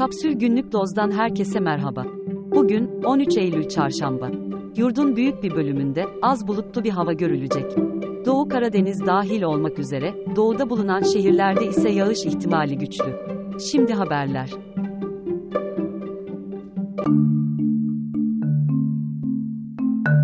Kapsül Günlük Doz'dan herkese merhaba. Bugün 13 Eylül Çarşamba. Yurdun büyük bir bölümünde az bulutlu bir hava görülecek. Doğu Karadeniz dahil olmak üzere doğuda bulunan şehirlerde ise yağış ihtimali güçlü. Şimdi haberler.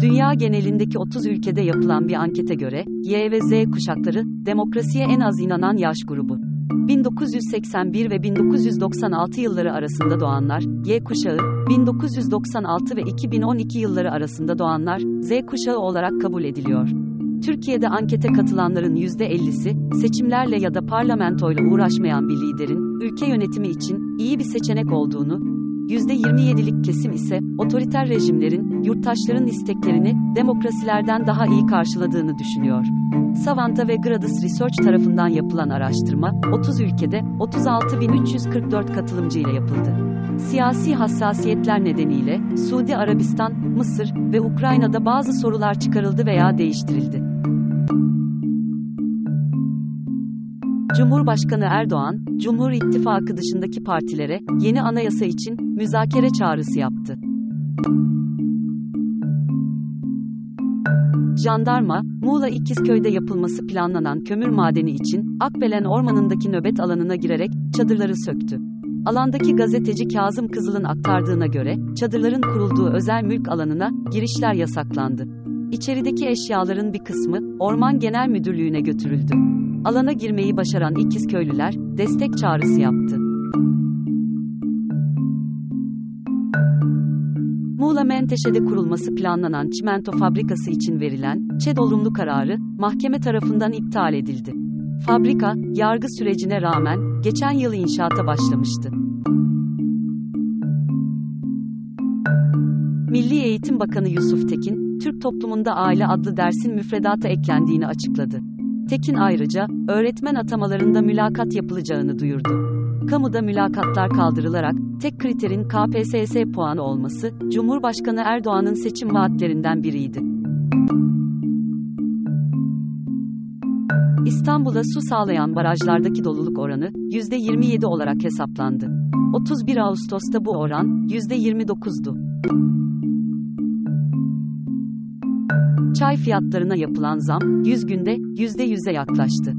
Dünya genelindeki 30 ülkede yapılan bir ankete göre, Y ve Z kuşakları, demokrasiye en az inanan yaş grubu. 1981 ve 1996 yılları arasında doğanlar, Y kuşağı, 1996 ve 2012 yılları arasında doğanlar, Z kuşağı olarak kabul ediliyor. Türkiye'de ankete katılanların %50'si, seçimlerle ya da parlamentoyla uğraşmayan bir liderin, ülke yönetimi için iyi bir seçenek olduğunu, %27'lik kesim ise, otoriter rejimlerin, yurttaşların isteklerini, demokrasilerden daha iyi karşıladığını düşünüyor. Savanta ve Gradus Research tarafından yapılan araştırma, 30 ülkede, 36.344 katılımcıyla yapıldı. Siyasi hassasiyetler nedeniyle, Suudi Arabistan, Mısır ve Ukrayna'da bazı sorular çıkarıldı veya değiştirildi. Cumhurbaşkanı Erdoğan, Cumhur İttifakı dışındaki partilere yeni anayasa için müzakere çağrısı yaptı. Jandarma, Muğla İkizköy'de yapılması planlanan kömür madeni için Akbelen Ormanı'ndaki nöbet alanına girerek çadırları söktü. Alandaki gazeteci Kazım Kızıl'ın aktardığına göre çadırların kurulduğu özel mülk alanına girişler yasaklandı. İçerideki eşyaların bir kısmı Orman Genel Müdürlüğü'ne götürüldü. Alana girmeyi başaran İkizköylüler destek çağrısı yaptı. Muğla Menteşe'de kurulması planlanan çimento fabrikası için verilen ÇED olumlu kararı mahkeme tarafından iptal edildi. Fabrika, yargı sürecine rağmen geçen yıl inşaata başlamıştı. Milli Eğitim Bakanı Yusuf Tekin, Türk toplumunda aile adlı dersin müfredata eklendiğini açıkladı. Tekin ayrıca, öğretmen atamalarında mülakat yapılacağını duyurdu. Kamuda mülakatlar kaldırılarak, tek kriterin KPSS puanı olması, Cumhurbaşkanı Erdoğan'ın seçim vaatlerinden biriydi. İstanbul'a su sağlayan barajlardaki doluluk oranı, %27 olarak hesaplandı. 31 Ağustos'ta bu oran, %29'du. Çay fiyatlarına yapılan zam, 100 günde, %100'e yaklaştı.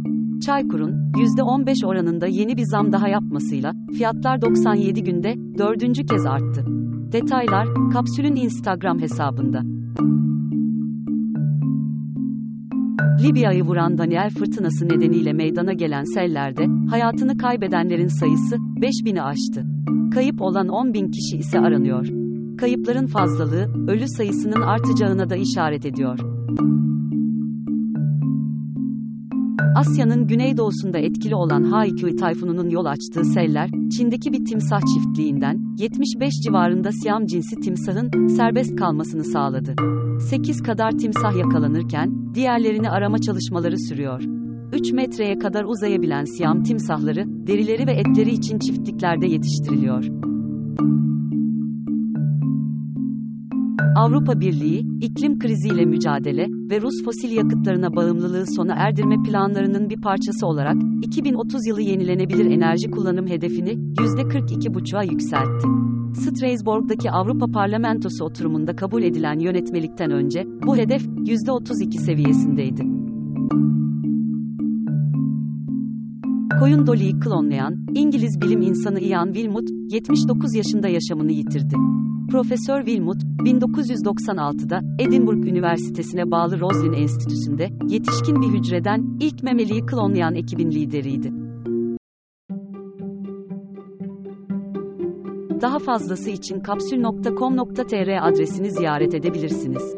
Çaykur'un, %15 oranında yeni bir zam daha yapmasıyla, fiyatlar 97 günde, dördüncü kez arttı. Detaylar, kapsülün Instagram hesabında. Libya'yı vuran Daniel fırtınası nedeniyle meydana gelen sellerde, hayatını kaybedenlerin sayısı, 5000'i aştı. Kayıp olan 10 bin kişi ise aranıyor. Kayıpların fazlalığı, ölü sayısının artacağına da işaret ediyor. Asya'nın güneydoğusunda etkili olan Haikui tayfununun yol açtığı seller, Çin'deki bir timsah çiftliğinden, 75 civarında Siam cinsi timsahın, serbest kalmasını sağladı. 8 kadar timsah yakalanırken, diğerlerini arama çalışmaları sürüyor. 3 metreye kadar uzayabilen Siam timsahları, derileri ve etleri için çiftliklerde yetiştiriliyor. Avrupa Birliği, iklim kriziyle mücadele ve Rus fosil yakıtlarına bağımlılığı sona erdirme planlarının bir parçası olarak 2030 yılı yenilenebilir enerji kullanım hedefini %42,5'a yükseltti. Strasbourg'daki Avrupa Parlamentosu oturumunda kabul edilen yönetmelikten önce bu hedef %32 seviyesindeydi. Koyun Dolly'yi klonlayan İngiliz bilim insanı Ian Wilmut 79 yaşında yaşamını yitirdi. Profesör Wilmut, 1996'da Edinburgh Üniversitesi'ne bağlı Roslin Enstitüsü'nde yetişkin bir hücreden ilk memeliyi klonlayan ekibin lideriydi. Daha fazlası için kapsül.com.tr adresini ziyaret edebilirsiniz.